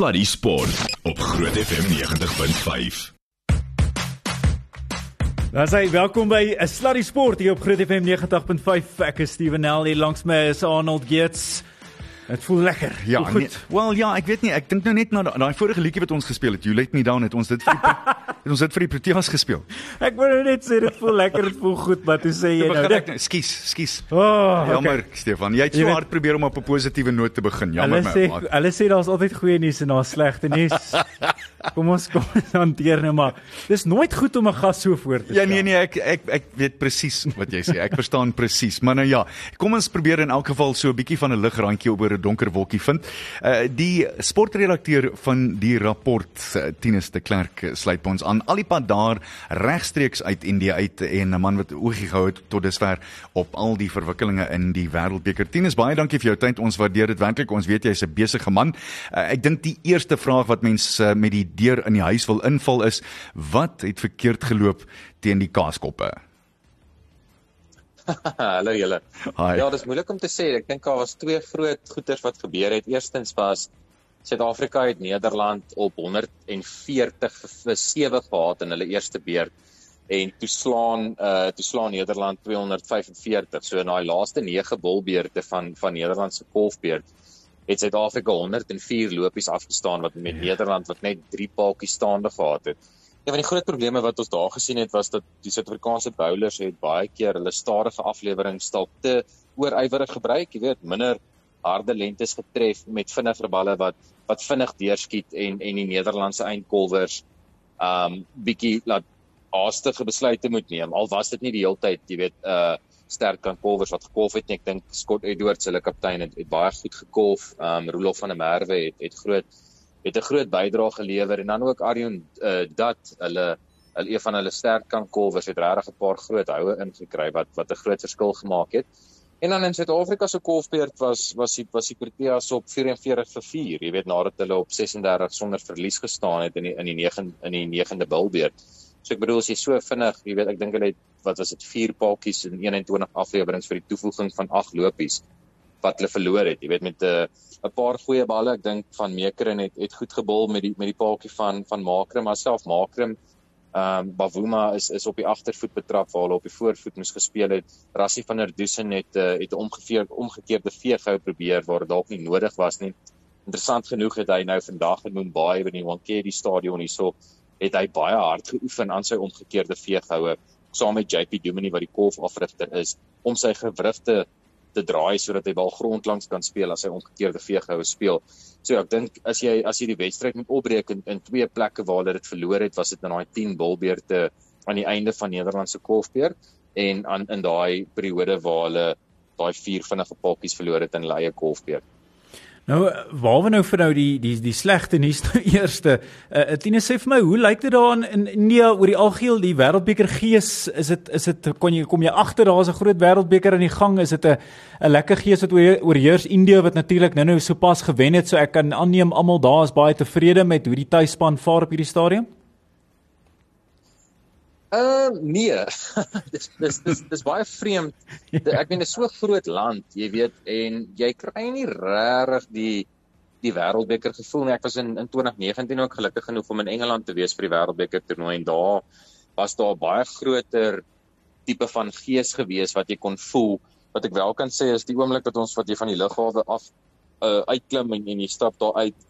Sluddy Sport op Groot FM 90.5. Dan sê welkom by 'n Sluddy Sport hier op Groot FM 90.5. Ek is Steven Nel hier langs my is Arnold Geerts. Dit voel lekker. Ja, Voel goed. nee, wel ja, ek weet nie, ek dink nou net na da- daai vorige liedjie wat ons gespeel het, You Let Me Down het ons dit het ons dit vir die Proteas gespeel. Ek wou net sê dit voel lekker, dit voel goed, maar toe sê jy nou ek nou, Skus, skus. Oh, Jammer, Stefan. Jy het Jy so weet- hard probeer om op 'n positiewe noot te begin. Hulle Jammer sê my. hulle sê daar's altyd goeie nuus en daar's slegte nuus. Kom ons kom ons hanteer nou maar. Dis nooit goed om 'n gas so voor te Ja stel. nee nee, ek ek ek weet presies wat jy sê. Ek verstaan presies. Maar nou ja, kom ons probeer in elk geval so 'n bietjie van 'n ligrandjie oor 'n donker wolkie vind. Uh die sportredakteur van die rapport, uh, Tinus de Klerk, uh, sluit by ons aan. Al die pad daar regstreeks uit Indië uit en 'n man wat oogie gehou het tot dusver op al die verwikkelinge in die Wêreldbeker. Tinus, baie dankie vir jou tyd. Ons waardeer dit werklik. Ons weet jy's 'n besige man. Uh, ek dink die eerste vraag wat mense uh, met die deur in die huis wil inval is, wat het verkeerd geloop teen die kaaskoppe? Hallo julle. Ja, dis moeilik om te sê. Ek dink daar was twee groot goeters wat gebeur het. Eerstens was Suid-Afrika het Nederland op 140 vir 7 gehad in hulle eerste beurt en toe slaan uh toe slaan Nederland 245. So in daai laaste 9 bolbeurte van van Nederland se golfbeurt het Suid-Afrika 104 lopies afgestaan wat met Nederland wat net 3 paaltjies staande gehad het. Een van die groot probleme wat ons daar gesien het was dat die Suid-Afrikaanse bowlers het baie keer hulle stadige aflewering stalk te oorywerig gebruik, jy weet, minder harde lengtes getref met vinniger balle wat wat vinnig deurskiet en en die Nederlandse eindkolwers um bietjie laat haastige besluite moet neem. Al was dit nie die hele tyd, jy weet, uh sterk kan kolwers wat gekolf het nie. Ek dink Scott Edwards, hulle kaptein het, het baie goed gekolf. Um Roelof van der Merwe het het groot het 'n groot bydrae gelewer en dan ook Arjun uh, dat hulle hulle een van hulle sterk kan kolwers het regtig 'n paar groot houe ingekry wat wat 'n groot verskil gemaak het. En dan in Suid-Afrika se kolfbeurt was was die was die Proteas op 44 vir 4, jy weet nadat hulle op 36 sonder verlies gestaan het in die in die 9 in die 9de bilbeurt. So ek bedoel as jy so vinnig, jy weet ek dink hulle het wat was dit 4 paaltjies in 21 afleweringe vir die toevoeging van 8 lopies wat hulle verloor het. Jy weet met 'n uh, 'n paar goeie balle, ek dink van Mekeren het het goed gebol met die met die paaltjie van van Makrim, maar self Makrim Ehm um, Bavuma is is op die agtervoet betrap waar hulle op die voorvoet moes gespeel het. Rassie van der Dusen het uh, het 'n omgekeer omgekeerde veeghou probeer waar dit dalk nie nodig was nie. Interessant genoeg het hy nou vandag in Mumbai by die Wankhede stadion hierso het hy baie hard geoefen aan sy omgekeerde veeghoue saam met JP Dumini wat die kolfafrigter is om sy gewrigte te draai sodat hy bal grondlangs kan speel as hy omgekeerde veeghoue speel. So ek dink as jy as jy die wedstryd moet opbreek in, in twee plekke waar hulle dit verloor het, was dit in daai 10 bilbeerte aan die einde van Nederland se kolfbeurt en aan in daai periode waar hulle daai vier vinnige pakkies verloor het in hulle eie kolfbeurt. Nou waar we nou vir nou die die die slegte nuus nou eerste. Uh, Tine sê vir my, hoe lyk dit daar in India oor die algeheel die wêreldbeker gees? Is dit is dit kon jy kom jy agter daar's 'n groot wêreldbeker aan die gang? Is dit 'n 'n lekker gees wat oor oorheers India wat natuurlik nou-nou sopas gewen het, so ek kan aanneem almal daar is baie tevrede met hoe die tuisspan vaar op hierdie stadium? Uh nee. dis dis dis dis baie vreemd. Ek meen dit is so groot land, jy weet, en jy kry nie regtig die die wêreldbeker gevoel nie. Ek was in in 2019 ook gelukkig genoeg om in Engeland te wees vir die wêreldbeker toernooi en daar was daar baie groter tipe van gees gewees wat jy kon voel. Wat ek wel kan sê is die oomblik wat ons wat jy van die lughawe af uh uitklim en, en jy stap daar uit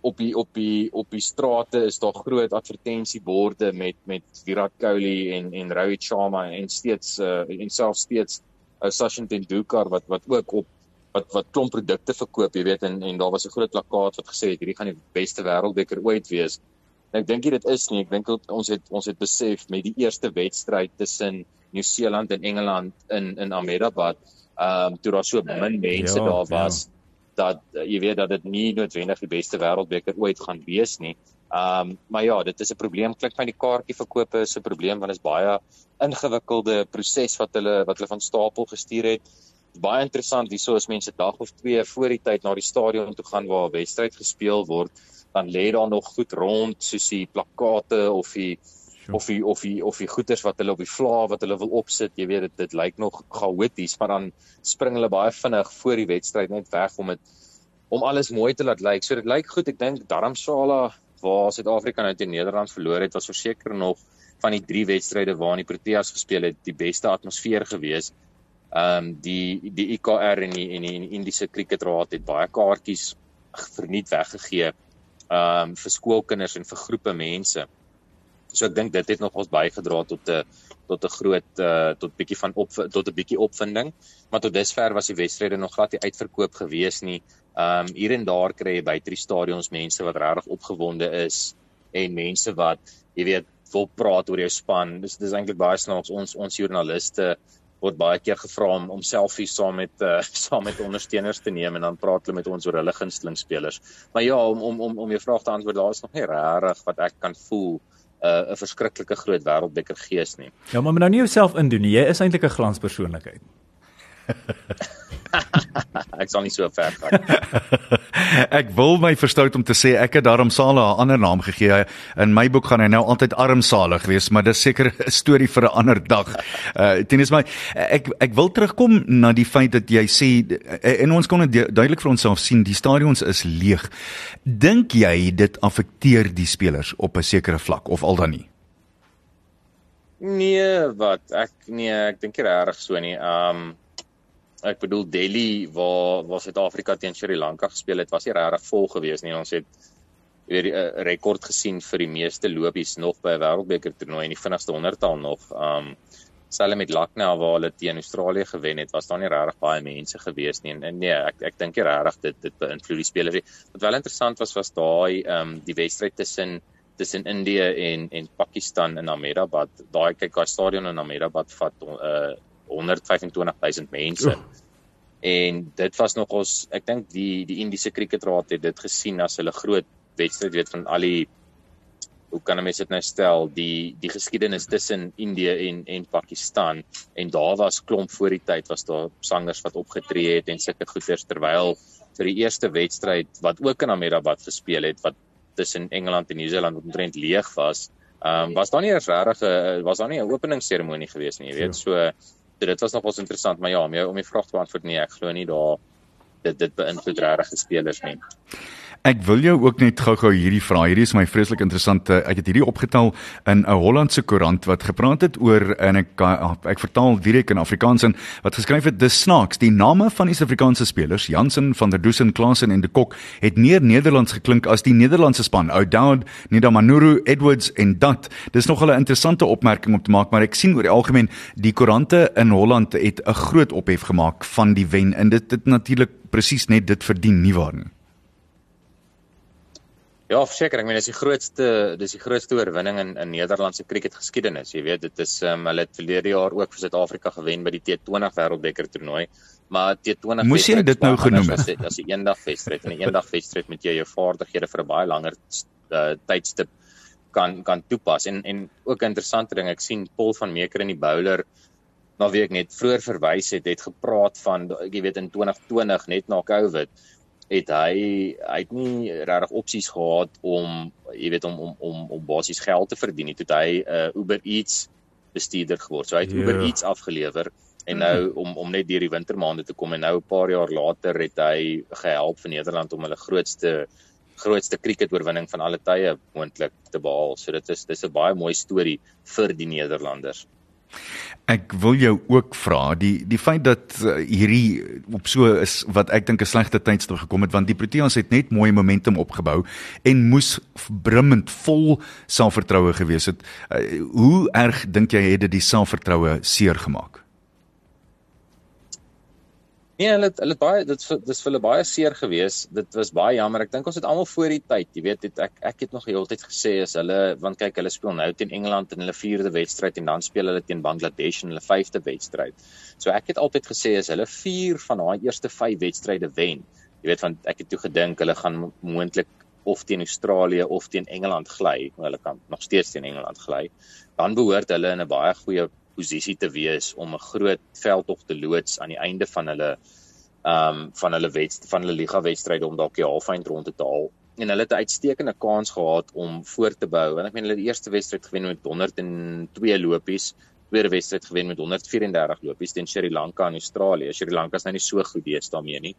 op die op die op die strate is daar groot advertensieborde met met Virat Kohli en en Rohit Sharma en steeds uh, en self steeds uh, Sachin Tendulkar wat wat ook op wat wat klomp produkte verkoop, jy weet en en daar was 'n groot plakkaat wat gesê het hierdie gaan die beste wêreldbeker ooit wees. En ek dink dit is nie, ek dink ons het ons het besef met die eerste wedstryd tussen Nieu-Seeland en Engeland in in Ahmedabad, ehm um, toe daar so min mense Ja, daar ja. Dat uh, jy weet dat dit nie noodwendig die beste wêreldbeker ooit gaan wees nie. Ehm um, maar ja, dit is 'n probleem klink van die kaartjieverkope is 'n probleem want dit is baie ingewikkelde proses wat hulle wat hulle van stapel gestuur het. Baie interessant, hierso is mense dag of 2 voor die tyd na die stadion toe gaan waar 'n wedstryd gespeel word, dan lê daar nog goed rond soos die plakkate of die of die of die of die goeders wat hulle op die vla wat hulle wil opsit, jy weet dit dit lyk nog chaoties, maar dan spring hulle baie vinnig voor die wedstryd net weg om dit om alles mooi te laat lyk. So dit lyk goed. Ek dink Dharamsala waar Suid-Afrika nou teen Nederland verloor het, was verseker nog van die drie wedstryde waarin die Proteas gespeel het, die beste atmosfeer gewees. Ehm um, die die IKR en die en die, die Indiese Kriketraad het baie kaartjies verniet weggegee. Ehm um, vir skoolkinders en vir groepe mense. So ek dink dit het nog ons bygedra tot 'n tot 'n groot uh, tot bietjie van op tot 'n bietjie opwinding, maar tot dusver was die wedstryde nog glad nie uitverkoop gewees nie. Ehm um, hier en daar kry jy by drie stadions mense wat regtig opgewonde is en mense wat jy weet wil praat oor jou span. Dis dis eintlik baie snaaks ons ons joernaliste word baie keer gevra om om selfies saam met uh, saam met ondersteuners te neem en dan praat hulle met ons oor hulle gunsteling spelers. Maar ja, om om om om jou vraag te antwoord, daar is nog nie regtig wat ek kan voel uh, 'n verskriklike groot wêreldbeker gees nie. Ja, maar nou nie jouself indoen nie. Jy is eintlik 'n glanspersoonlikheid. ek sal nie so ver gaan. ek wil my verstout om te sê ek het daarom Sale 'n ander naam gegee. In my boek gaan hy nou altyd armsalig wees, maar dis seker 'n storie vir 'n ander dag. Uh tennis my ek ek wil terugkom na die feit dat jy sê eh, en ons kon dit duidelik vir onsself sien, die stadions is leeg. Dink jy dit affekteer die spelers op 'n sekere vlak of al dan nie? Nee, wat ek nee, ek dink nie regtig so nie. Um ek bedoel Delhi waar waar Suid-Afrika teen Sri Lanka gespeel het, was nie regtig vol gewees nie. Ons het weer 'n rekord gesien vir die meeste lopies nog by 'n wêreldbeker toernooi in die vinnigste honderdtal nog. Um selfs met Lucknow waar hulle teen Australië gewen het, was daar nie regtig baie mense gewees nie. En, en nee, ek ek dink nie regtig dit dit beïnvloed die spelers nie. Wat wel interessant was was daai um die wedstryd tussen tussen Indië en en Pakistan in Ahmedabad. Daai kyk daai stadion in Ahmedabad vat uh 125000 mense. Oh. En dit was nog ons ek dink die die Indiese Kriketraad het dit gesien as hulle groot wedstryd weet van al die hoe kan mense dit nou stel die die geskiedenis tussen Indië en en Pakistan en daar was klomp voor die tyd was daar sangers wat opgetree het en sulke goeters terwyl vir die eerste wedstryd wat ook in Ahmedabad gespeel het wat tussen Engeland en Nieu-Seeland omtrent leeg was. Ehm um, was daar nie eers regtig 'n was daar nie 'n openingsseremonie gewees nie, jy weet. Ja. So So dit was nogals interessant, maar ja, om jou om die vraag te beantwoord nee, ek glo nie daar dit dit beïnvloed regtig spelers nie. Ek wil jou ook net gou-gou hierdie vra. Hierdie is my vreeslik interessant. Ek het hierdie opgetel in 'n Hollandse koerant wat gepraat het oor en ek ek vertaal direk in Afrikaans en wat geskryf het dis snaaks. Die name van die Suid-Afrikaanse spelers, Jansen, van der Dusen, Klaasen en de Kok, het meer Nederlands geklink as die Nederlandse span. Oudou, Nidamanuru, Edwards en Dat. Dis nog 'n interessante opmerking om te maak, maar ek sien oor die algemeen die koerante in Holland het 'n groot ophef gemaak van die wen en dit het natuurlik presies net dit verdien nie waar nie. Ja, verseker, ek meen dis die grootste dis die grootste oorwinning in in Nederlandse cricketgeskiedenis. Jy weet, dit is um, hulle het verlede jaar ook vir Suid-Afrika gewen by die T20 Wêreldbeker toernooi. Maar T20 Moes jy dit nou genoem het? Dit is 'n eendag wedstryd en 'n eendag wedstryd met jy jou vaardighede vir 'n baie langer uh, tydstip kan kan toepas. En en ook 'n interessante ding, ek sien Paul van Meeker in die bowler na wie ek net vroeër verwys het, het gepraat van jy weet in 2020 net na COVID het hy hy het nie regtig opsies gehad om jy weet om om om om basies geld te verdien nie. Toe hy 'n uh, Uber Eats bestuurder geword. So hy het yeah. Uber ja. Eats afgelewer en nou om om net deur die wintermaande te kom en nou 'n paar jaar later het hy gehelp vir Nederland om hulle grootste grootste cricketoorwinning van alle tye moontlik te behaal. So dit is dis 'n baie mooi storie vir die Nederlanders. Ek wil jou ook vra die die feit dat uh, hierdie op so is wat ek dink 'n slegte tydstip gekom het want die Proteas het net mooi momentum opgebou en moes brimmend vol selfvertroue gewees het. Uh, hoe erg dink jy het dit die selfvertroue seer gemaak? Nee, hulle het, hulle het baie dit dis vir hulle baie seer gewees. Dit was baie jammer. Ek dink ons het almal voor die tyd, jy weet, het, ek ek het nog die hele tyd gesê as hulle want kyk, hulle speel nou teen Engeland in hulle vierde wedstryd en dan speel hulle teen Bangladesh in hulle vyfde wedstryd. So ek het altyd gesê as hulle 4 van daai eerste 5 wedstryde wen, jy weet, want ek het toe gedink hulle gaan moontlik of teen Australië of teen Engeland gly, hulle kan nog steeds teen Engeland gly. Dan behoort hulle in 'n baie goeie posisie te wees om 'n groot veldtog te loods aan die einde van hulle ehm um, van hulle wedst van hulle liga wedstryde om dalk die halfeind rond te haal en hulle het 'n uitstekende kans gehad om voor te bou want ek meen hulle het die eerste wedstryd gewen met 102 lopies tweede wedstryd gewen met 134 lopies teen Sri Lanka en Australië. Sri Lanka is nou nie so goed deesdae mee nie.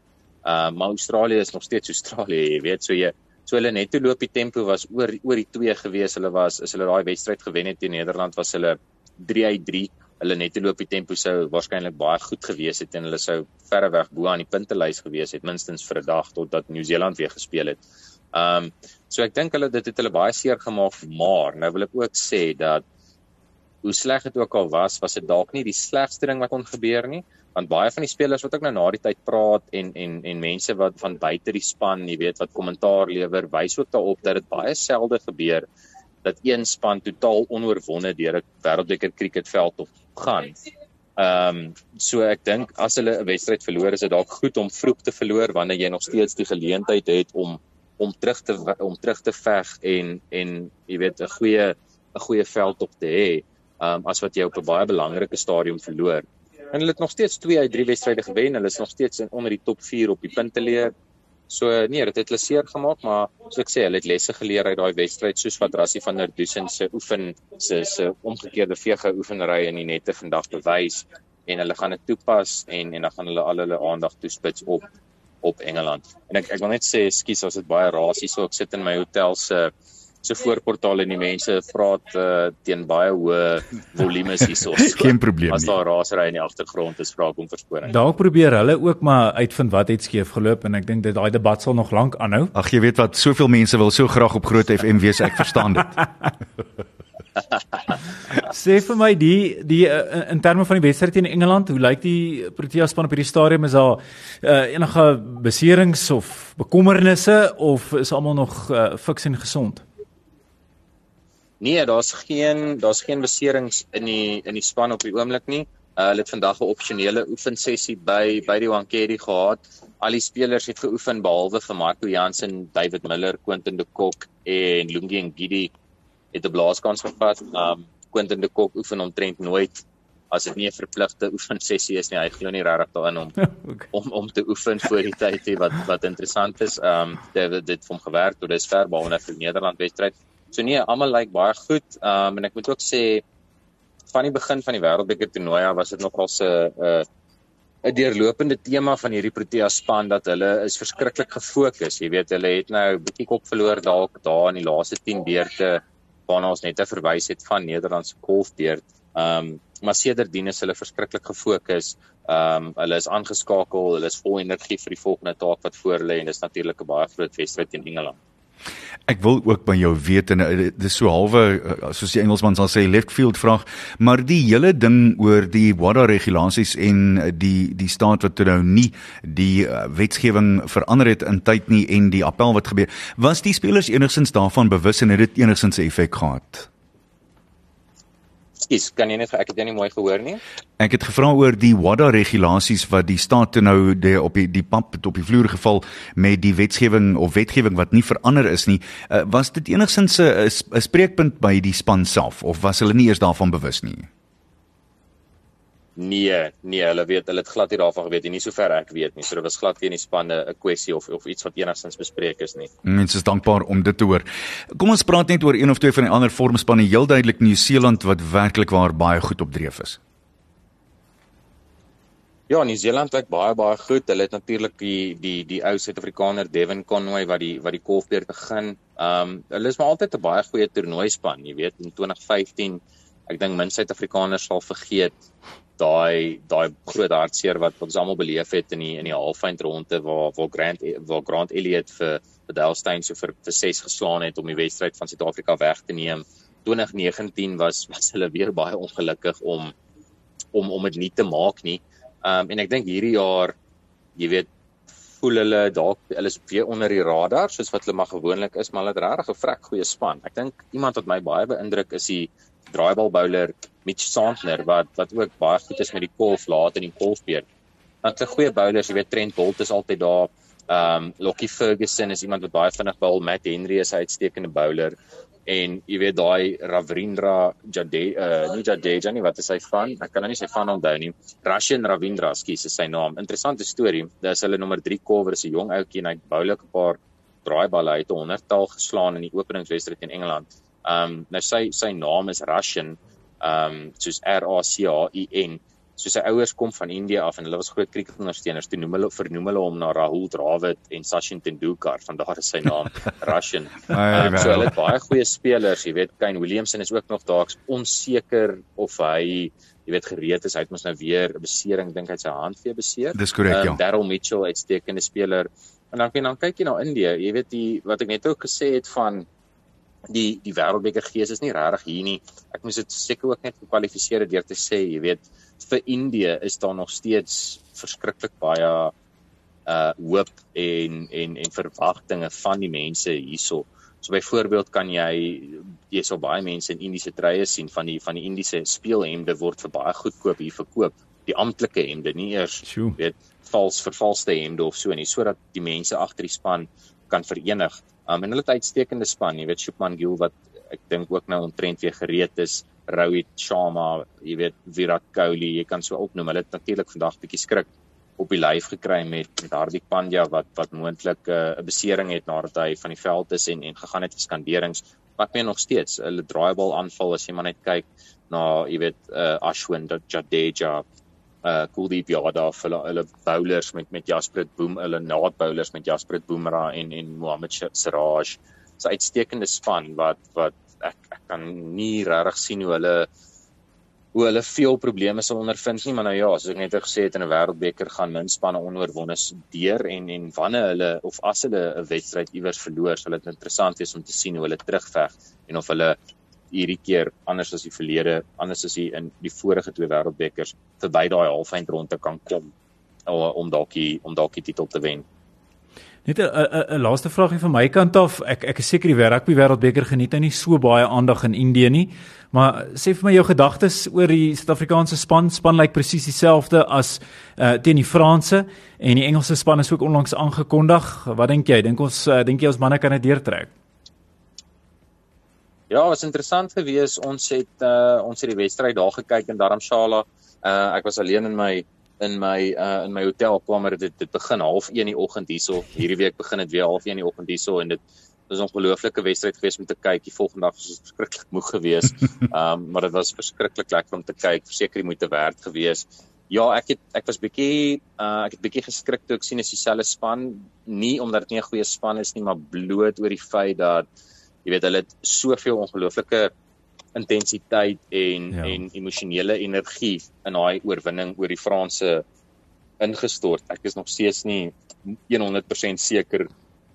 Uh maar Australië is nog steeds Australië, jy weet, so jy so hulle netto loop die tempo was oor oor die 2 gewees. Hulle was as hulle daai wedstryd gewen het teen Nederland was hulle 3 uit 3. Hulle netto loop die tempo sou waarskynlik baie goed gewees het en hulle sou verreweg bo aan die puntelys gewees het minstens vir 'n dag totdat Nieu-Seeland weer gespeel het. Um so ek dink hulle dit het hulle baie seer gemaak, maar nou wil ek ook sê dat hoe sleg dit ook al was, was dit dalk nie die slegste ding wat kon gebeur nie, want baie van die spelers wat ook nou na die tyd praat en en en mense wat van buite die span, jy weet, wat kommentaar lewer, wys ook daarop dat dit baie selde gebeur dat een span totaal onoorwonde deur 'n wêreldbeker cricketveld op gaan. Ehm um, so ek dink as hulle 'n wedstryd verloor, is dit dalk goed om vroeg te verloor wanneer jy nog steeds die geleentheid het om om terug te om terug te veg en en jy weet 'n goeie 'n goeie veld op te hê um, as wat jy op 'n baie belangrike stadium verloor. En hulle het nog steeds 2 uit 3 wedstryde gewen. Hulle is nog steeds in onder die top 4 op die punteleer. So nee, dit het hulle seer gemaak, maar soos ek sê, hulle het lesse geleer uit daai wedstryd soos wat Rassie van der Dusen se oefen se se omgekeerde vege oefenery in die nette vandag bewys en hulle gaan dit toepas en en dan gaan hulle al hulle aandag toespits op op Engeland. En ek ek wil net sê, skus, as dit baie rasie so ek sit in my hotel se uh, se voorportaal en die mense praat uh, teen baie hoë volumes hierso. Geen probleem nie. As daar rasery in die agtergrond is, vra ek om verskoning. Dalk probeer hulle ook maar uitvind wat het skeef geloop en ek dink dat daai debat sal nog lank aanhou. Ag jy weet wat, soveel mense wil so graag op Groot FM wees, ek verstaan dit. Sê vir my die die uh, in terme van die wedstryd teen Engeland, hoe lyk die Protea span op hierdie stadium? Is daar uh, enige beserings of bekommernisse of is almal nog uh, fiks en gesond? Nee, daar's geen daar's geen beserings in die in die span op die oomblik nie. Uh, hulle het vandag 'n opsionele oefensessie by by die Wankeri gehad. Al die spelers het geoefen behalwe vir Marco Jansen, David Miller, Quentin de Kock en Lungi Ngidi het 'n blaaskans gevat. Um Quentin de Kock oefen omtrent nooit as dit nie 'n verpligte oefensessie is nie. Hy glo nie regtig daarin om okay. om om te oefen voor die tyd wat wat interessant is. Um dit dit het hom gewerk tot dusver behalwe vir Nederland wedstryd. So nee, almal lyk baie goed. Um en ek moet ook sê van die begin van die wêreldbeker toernooi was dit nogal 'n 'n 'n deurlopende tema van hierdie Protea span dat hulle is verskriklik gefokus. Jy weet, hulle het nou 'n bietjie kop verloor dalk daar in die laaste 10 beurte waarna ons net verwys het van Nederland se golfbeurt. Um maar sedertdien is hulle verskriklik gefokus. Um hulle is aangeskakel, hulle is vol energie vir die volgende taak wat voor lê en dis natuurlik 'n baie groot wedstryd teen Engeland. Ek wil ook by jou weet en eh, dit is so halwe eh, soos die Engelsman sal sê left field vraag, maar die hele ding oor die WADA regulasies en eh, die die staat wat nou nie die wetgewing verander het in tyd nie en die appel wat gebeur, was die spelers enigstens daarvan bewus en het dit enigstens 'n effek gehad? Ekskuus, kan jy net ek het jou nie mooi gehoor nie. Ek het gevra oor die WADA regulasies wat die staat nou die, op die die pap op die vloer geval met die wetgewing of wetgewing wat nie verander is nie. Uh, was dit enigsins 'n 'n spreekpunt by die span self of was hulle nie eers daarvan bewus nie? Nee, nee, hulle weet hulle het glad nie daarvan geweet nie, nie sover ek weet nie. So dit was glad geen spanne 'n kwessie of of iets wat enigstens bespreek is nie. Mense is dankbaar om dit te hoor. Kom ons praat net oor een of twee van die ander vormspanne, heel duidelik Nieu-Seeland wat werklik waar baie goed op dreef is. Ja, Nieu-Seeland lyk baie baie goed. Hulle het natuurlik die die die ou Suid-Afrikaner Devin Conway wat die wat die kolfbeer begin. Ehm um, hulle is maar altyd 'n baie goeie toernooispan, jy weet, in 2015 ek dink min Suid-Afrikaners sal vergeet daai daai groot hartseer wat ons almal beleef het in die in die halfeind ronde waar waar Grant waar Grant Elliot vir Delstein so vir vir 6 geslaan het om die wedstryd van Suid-Afrika weg te neem. 2019 was was hulle weer baie ongelukkig om om om dit nie te maak nie. Ehm um, en ek dink hierdie jaar jy weet voel hulle dalk hulle is weer onder die radar soos wat hulle maar gewoonlik is, maar hulle het regtig 'n vrek goeie span. Ek dink iemand wat my baie beïndruk is die draaibal bowler Mitch Santner wat wat ook baie goed is met die golf laat in die golfbeurt. Dan te goeie bowlers, jy weet Trent Bolt is altyd daar. Um, Lockie Ferguson is iemand wat baie vinnig bowl. Matt Henry is 'n uitstekende bowler en jy weet daai Ravindra Jade uh nie Jadeja nie wat is hy van? Ek kan nou nie sy van onthou nie. Russian Ravindra, skus is sy naam. Interessante storie. Dis hulle nommer 3 cover is 'n jong ouetjie en hy bowlik 'n paar draaiballe uit 'n 100 tal geslaan in die openingswedstryd teen Engeland. Ehm um, nou sy sy naam is Russian ehm um, soos R A C H I N. So sy ouers kom van India af en hulle was groot kriketondersteuners. Toe noem hulle vernoem hulle hom na Rahul Dravid en Sachin Tendulkar, van daar is sy naam, Russian. Um, so hulle het baie goeie spelers, jy weet, Kane Williamson is ook nog daar, onseker of hy jy weet gereed is hy het mos nou weer 'n besering dink hy sy hand weer beseer. Dis korrek um, ja. Daryl Mitchell uitstekende speler. En dan kan dan kyk jy na Indië, jy weet die wat ek net ook gesê het van die die wêreldbeker gees is nie regtig hier nie. Ek moes dit seker ook net gekwalifiseer deur te sê, jy weet, vir Indië is daar nog steeds verskriklik baie uh hoop en en en verwagtinge van die mense hierso. So byvoorbeeld kan jy jy sal baie mense in Indiese treye sien van die van die Indiese speelhemde word vir baie goedkoop hier verkoop. Die amptelike hemde, nie eers Sjoe. weet vals vervalste hemde of so nie, sodat die mense agter die span kan verenig. Um, en hulle het uitstekende span, jy weet Shubman Gill wat ek dink ook nou omtrent weer gereed is, Rohit Sharma, jy weet Virat Kohli, jy kan so opnoem. Hulle het natuurlik vandag bietjie skrik op die lyf gekry met met Hardik Pandya wat wat moontlik eh, 'n uh, besering het nadat hy van die veld is en en gegaan het vir skanderings. Maar ek meen nog steeds, hulle draaibal aanval as jy maar net kyk na, jy weet, uh, Ashwin Jadeja, uh Kuldeep Yadav, hulle hulle bowlers met met Jasprit Boom, hulle naad bowlers met Jasprit Boomerang en en Mohammad Siraj. 'n uitstekende span wat wat ek ek kan nie regtig sien hoe hulle hoe hulle veel probleme sal ondervind nie, maar nou ja, soos ek net gesê het in 'n wêreldbeker gaan min spanne onoorwonde deur en en wanneer hulle of as hulle 'n wedstryd iewers verloor, sal dit interessant wees om te sien hoe hulle terugveg en of hulle hierdie keer anders as die verlede, anders as die in die vorige twee wêreldbekers verby daai halfeindronde kan kom om dalk om dalk die titel te wen. Net 'n 'n laaste vraagie van my kant af. Ek ek is seker die rugby wêreldbeker geniet nou nie so baie aandag in Indië nie. Maar sê vir my jou gedagtes oor die Suid-Afrikaanse span. Span lyk presies dieselfde as uh teen die Franse en die Engelse span is ook onlangs aangekondig. Wat dink jy? Dink ons uh, dink jy ons manne kan dit deurtrek? Ja, was interessant geweest. Ons het uh ons het die wedstryd daar gekyk in Dharamshala. Uh ek was alleen in my in my uh in my hotelkamer dit dit begin half 1 in die oggend hierso. Hierdie week begin dit weer half 1 in die oggend hierso en dit was 'n ongelooflike wedstryd geweest om te kyk. Die volgende dag was ons verskriklik moeg geweest um maar dit was verskriklik lekker om te kyk. Verseker jy moet te werk geweest ja ek het ek was bietjie uh ek het bietjie geskrik toe ek sien is dieselfde span. Nie omdat dit nie 'n goeie span is nie maar bloot oor die feit dat jy weet hulle het soveel ongelooflike intensiteit en ja. en emosionele energie in daai oorwinning oor die Franse ingestort. Ek is nog steeds nie 100% seker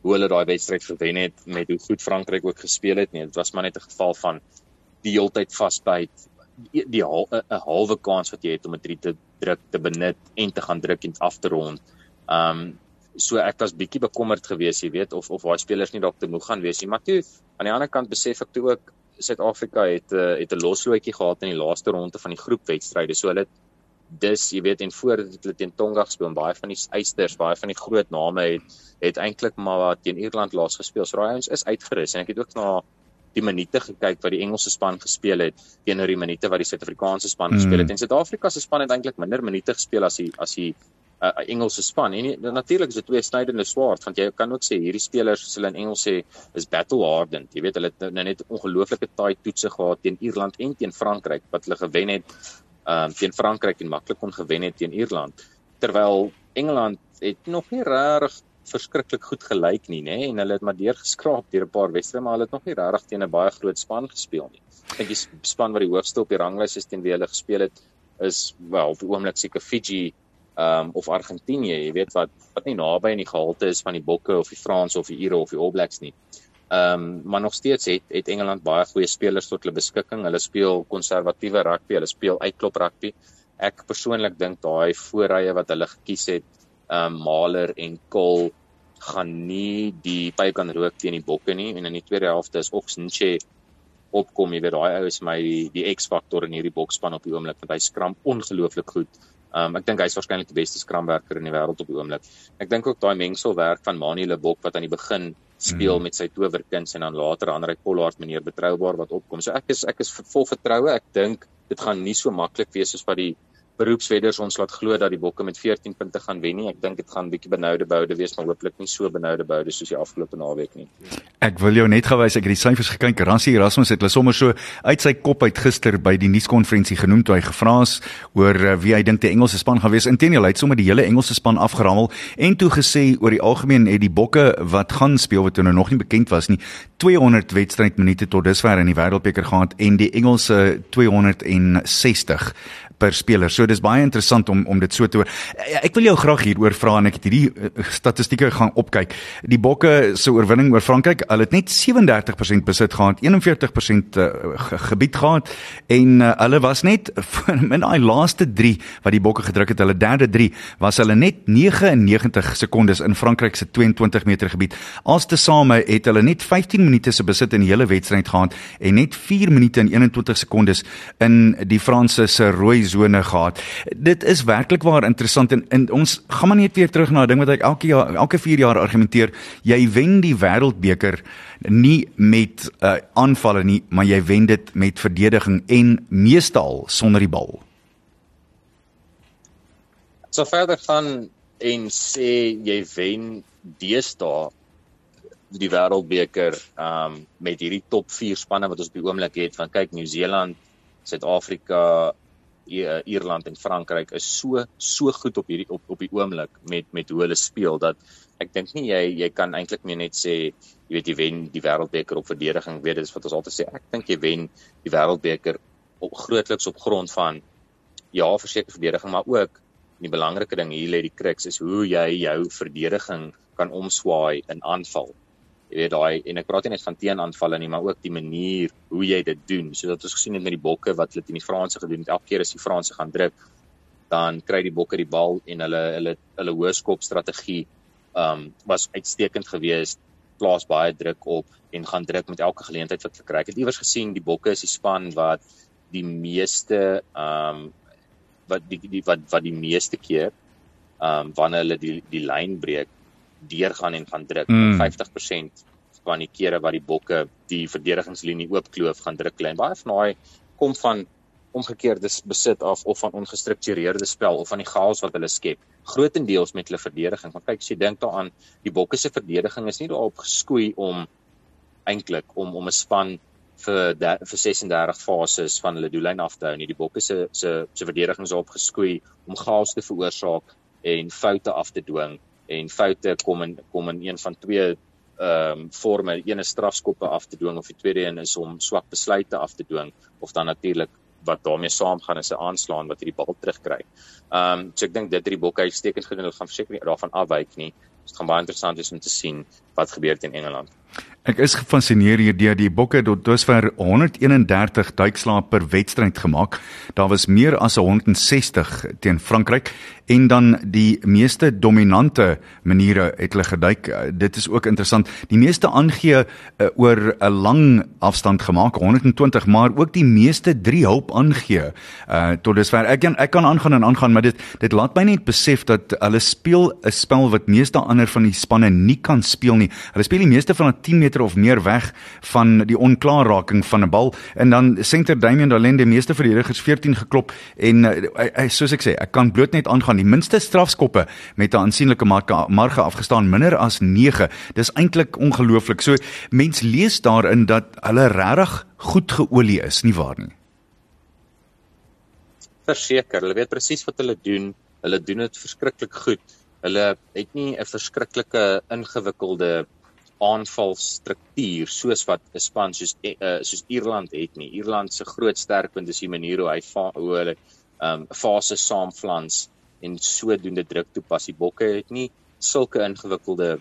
hoe hulle daai wedstryd gewen het met hoe goed Frankryk ook gespeel het nie. Dit was maar net 'n geval van die heeltyd vasbyt die, die 'n halwe kans wat jy het om 'n 3 te druk te benut en te gaan druk en af te rond. Um so ek was bietjie bekommerd geweest, jy weet, of of daai spelers nie dalk te moeg gaan wees nie, maar toe aan die ander kant besef ek toe ook Suid-Afrika het uh, het 'n loslootjie gehad in die laaste ronde van die groepwedstryde. So hulle dis, jy weet, en voor dit hulle teen Tonga gespeel, baie van die eisters, baie van die groot name het het eintlik maar wat teen Ierland laas gespeel. So raai ons is uitgerus en ek het ook na die minute gekyk wat die Engelse span gespeel het teenoor die minute wat die Suid-Afrikaanse span mm. gespeel het. En Suid-Afrika se span het eintlik minder minute gespeel as die as die 'n uh, Engelse span. En natuurlik is dit twee snydende swaard want jy kan ook sê hierdie spelers soos hulle in Engels sê is battle hardened. Jy weet hulle het nou net ongelooflike taai toetse gehad teen Ierland en teen Frankryk wat hulle gewen het ehm um, teen Frankryk en maklik kon gewen het teen Ierland. Terwyl Engeland het nog nie regtig verskriklik goed gelyk nie, nê, en hulle het maar deurgeskraap deur 'n paar wedstryde, maar hulle het nog nie regtig teen 'n baie groot span gespeel nie. Ek dink die span wat die hoogste op die ranglys is teen wie hulle gespeel het is wel die oomblik seker Fiji um, of Argentinië, jy weet wat wat nie naby aan die gehalte is van die Bokke of die Franse of die Ire of die All Blacks nie. Ehm um, maar nog steeds het het Engeland baie goeie spelers tot hulle beskikking. Hulle speel konservatiewe rugby, hulle speel uitklop rugby. Ek persoonlik dink daai voorrye wat hulle gekies het, ehm um, Mahler en Cole gaan nie die pyp kan rook teen die Bokke nie en in die tweede helfte is Oxenche opkom, jy weet daai ou is my die, die X-faktor in hierdie bokspan op die oomblik want hy skram ongelooflik goed. Um ek dink hy's waarskynlik die beste skramwerker in die wêreld op die oomblik. Ek dink ook daai mengselwerk van Manie Lebok wat aan die begin speel mm. met sy towerkuns en dan later Andre Pollard meneer betroubaar wat opkom. So ek is ek is vol vertroue. Ek dink dit gaan nie so maklik wees soos wat die beroepswedders ons laat glo dat die Bokke met 14 punte gaan wen nie. Ek dink dit gaan bietjie benoude boude wees, maar hooplik nie so benoude boude soos die afgelope naweek nie. Ek wil jou net gewys ek het die syfers gekyk. Rassie Erasmus het hulle sommer so uit sy kop uit gister by die nuuskonferensie genoem toe hy gevra is oor uh, wie hy dink die Engelse span gaan wees. Inteendeel, hy het sommer die hele Engelse span afgerammel en toe gesê oor die algemeen het die Bokke wat gaan speel wat nou nog nie bekend was nie, 200 wedstrydminute tot dusver in die Wêreldbeker gehad en die Engelse 260 per speler. So dis baie interessant om om dit so te hoor. Eh, ek wil jou graag hieroor vra en ek het hierdie uh, statistieke gaan opkyk. Die Bokke se oorwinning oor Frankryk, hulle het net 37% besit gehad, 41% uh, gebied gehad en uh, hulle was net in daai laaste 3 wat die Bokke gedruk het, hulle derde 3 was hulle net 99 sekondes in Frankryk se 22 meter gebied. Alstesame het hulle net 15 minute se besit in die hele wedstryd gehad en net 4 minute en 21 sekondes in die Franse se rooi sone gehad. Dit is werklik waar interessant en, en ons gaan maar net weer terug na 'n ding wat ek elke jaar elke 4 jaar argumenteer. Jy wen die wêreldbeker nie met uh, aanvalle nie, maar jy wen dit met verdediging en meestal sonder die bal. So verder gaan en sê jy wen deesdae die wêreldbeker um met hierdie top 4 spanne wat ons op die oomblik het van kyk Nieu-Seeland, Suid-Afrika, Eh, Ierland en Frankryk is so so goed op hierdie op op die oomblik met met hoe hulle speel dat ek dink nie jy jy kan eintlik meer net sê jy weet jy wen die wêreldbeker op verdediging. Weet dit is wat ons altyd sê ek dink jy wen die wêreldbeker op grootliks op grond van ja verseker verdediging maar ook die belangrike ding hier lê die crux is hoe jy jou verdediging kan omswaai in aanval jy weet daai en ek praat nie net van teenaanvalle nie, maar ook die manier hoe jy dit doen. Soos wat ons gesien het met die bokke wat hulle teen die Franse gedoen het. Elke keer as die Franse gaan druk, dan kry die bokke die bal en hulle hulle hulle hoërskop strategie um was uitstekend geweest. Plaas baie druk op en gaan druk met elke geleentheid wat hulle kry. Ek het iewers gesien die bokke is die span wat die meeste um wat die, die wat wat die meeste keer um wanneer hulle die die lyn breek deurgaan en gaan druk. Mm. 50% van die kere wat die bokke die verdedigingslinie oopkloof gaan druk klein. Baie van daai kom van omgekeerde besit af of van ongestruktureerde spel of van die chaos wat hulle skep. Grootendeels met hulle verdediging. Want kyk, as jy dink daaraan, die bokke se verdediging is nie daarop geskoei om eintlik om om 'n span vir de, vir 36 fases van hulle doellyn af te hou nie. Die bokke se se se verdediging is daarop geskoei om chaos te veroorsaak en foute af te dwing en foute kom in kom in een van twee ehm um, forme, een is strafskoppe af te dwing of die tweede een is om swak besluite af te dwing of dan natuurlik wat daarmee saamgaan is 'n aanslaan wat hierdie bal terugkry. Ehm um, so ek dink dit het die bokke uitstekend gedoen. Hulle gaan verseker nie daarvan afwyk nie. Dit gaan baie interessant wees om te sien wat gebeur in Engeland. Ek is gefassineer hierdeur die Bokke tot dusver 131 duikslae per wedstryd gemaak. Daar was meer as 160 teen Frankryk en dan die meeste dominante maniere het hulle geduik. Dit is ook interessant. Die meeste aangee uh, oor 'n lang afstand gemaak, 120, maar ook die meeste 3 hulp aangee. Uh tot dusver ek kan ek kan aangaan en aangaan, maar dit dit laat my net besef dat hulle speel 'n spel wat meeste ander van die spanne nie kan speel nie. Hulle speel die meeste van 'n 10 meter of meer weg van die onklaarraking van 'n bal en dan center Damian Dalende meeste verdedigers 14 geklop en uh, soos ek sê, ek kan bloot net aangaan die minste strafskoppe met 'n aansienlike marge marge afgestaan minder as 9. Dis eintlik ongelooflik. So mens lees daarin dat hulle regtig goed geolie is, nie waar nie? Verseker, hulle weet presies wat hulle doen. Hulle doen dit verskriklik goed. Hulle het nie 'n verskriklike ingewikkelde aanvalstruktuur soos wat 'n span soos uh, soos Ierland het nie. Ierland se groot sterkpunt is die manier hoe hy hoe hulle ehm um, fases saamflans en sodoende druk toepas. Die bokke het nie sulke ingewikkelde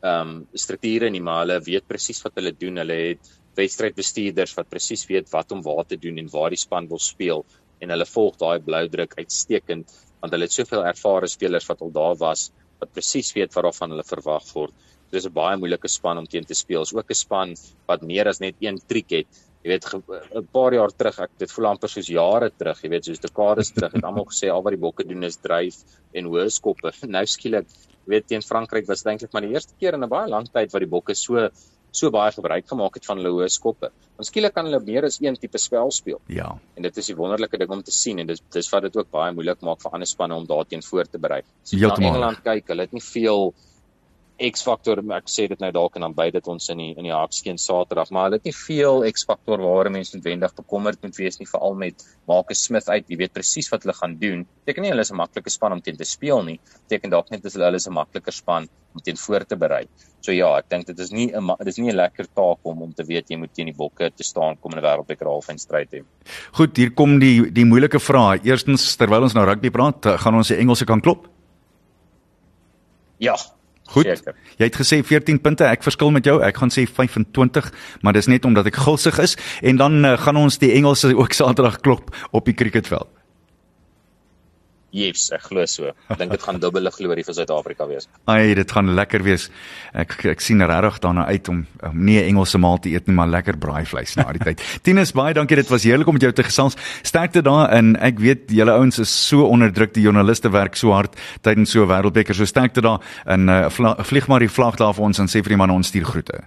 ehm um, strukture nie, maar hulle weet presies wat hulle doen. Hulle het wedstrydbestuurders wat presies weet wat om waar te doen en waar die span wil speel en hulle volg daai blou druk uitstekend want hulle het soveel ervare spelers wat al daar was wat presies weet wat daarvan hulle verwag word dis 'n baie moeilike span om teen te speel. Is ook 'n span wat meer as net een triek het. Jy weet 'n paar jaar terug, ek dit voel amper soos jare terug, jy weet soos dekades terug, het almal gesê al wat die bokke doen is dryf en hoë skoppe. Nou skielik, jy weet teen Frankryk was dit eintlik maar die eerste keer in 'n baie lang tyd wat die bokke so so baie gebruik gemaak het van hulle hoë skoppe. Want skielik kan hulle meer as een tipe spel speel. Ja. En dit is die wonderlike ding om te sien en dis dis wat dit ook baie moeilik maak vir ander spanne om daarteen voor te berei. Jy na Heeltemal. Engeland kyk, hulle het nie veel X-faktor, ek sê dit nou dalk en dan by dit ons in die in die Hakskeen Saterdag, maar hulle het nie veel X-faktor waar mense noodwendig bekommerd moet wees nie, veral met Marcus Smith uit, jy weet presies wat hulle gaan doen. Beteken nie hulle is 'n maklike span om teen te speel nie, beteken dalk net dat hulle hulle is 'n makliker span om teen voor te berei. So ja, ek dink dit is nie 'n ma- dit is nie 'n lekker taak om om te weet jy moet teen die Bokke te staan kom in 'n wêreldbeker halfeindstryd hê. Goed, hier kom die die moeilike vrae. Eerstens terwyl ons nou rugby praat, gaan ons die Engelse kan klop. Ja. Goed. Seker. Jy het gesê 14 punte. Ek verskil met jou. Ek gaan sê 25, maar dis net omdat ek gulsig is en dan uh, gaan ons die Engelse ook Saterdag klop op die cricketveld. Yes, ek glo so. Ek dink dit gaan dubbele glorie vir Suid-Afrika wees. Ai, dit gaan lekker wees. Ek ek sien regtig daarna uit om um, nie 'n Engelse maal te eet nie, maar lekker braaivleis na die tyd. Tinus, baie dankie. Dit was heerlik om met jou te gesels. Sterkte daar en ek weet julle ouens is so onderdruk. Die joernaliste werk so hard tydens so 'n wêreldbeker. So sterkte daar en uh, vlieg maar die vlag daar vir ons en sê vir die manne ons stuur groete.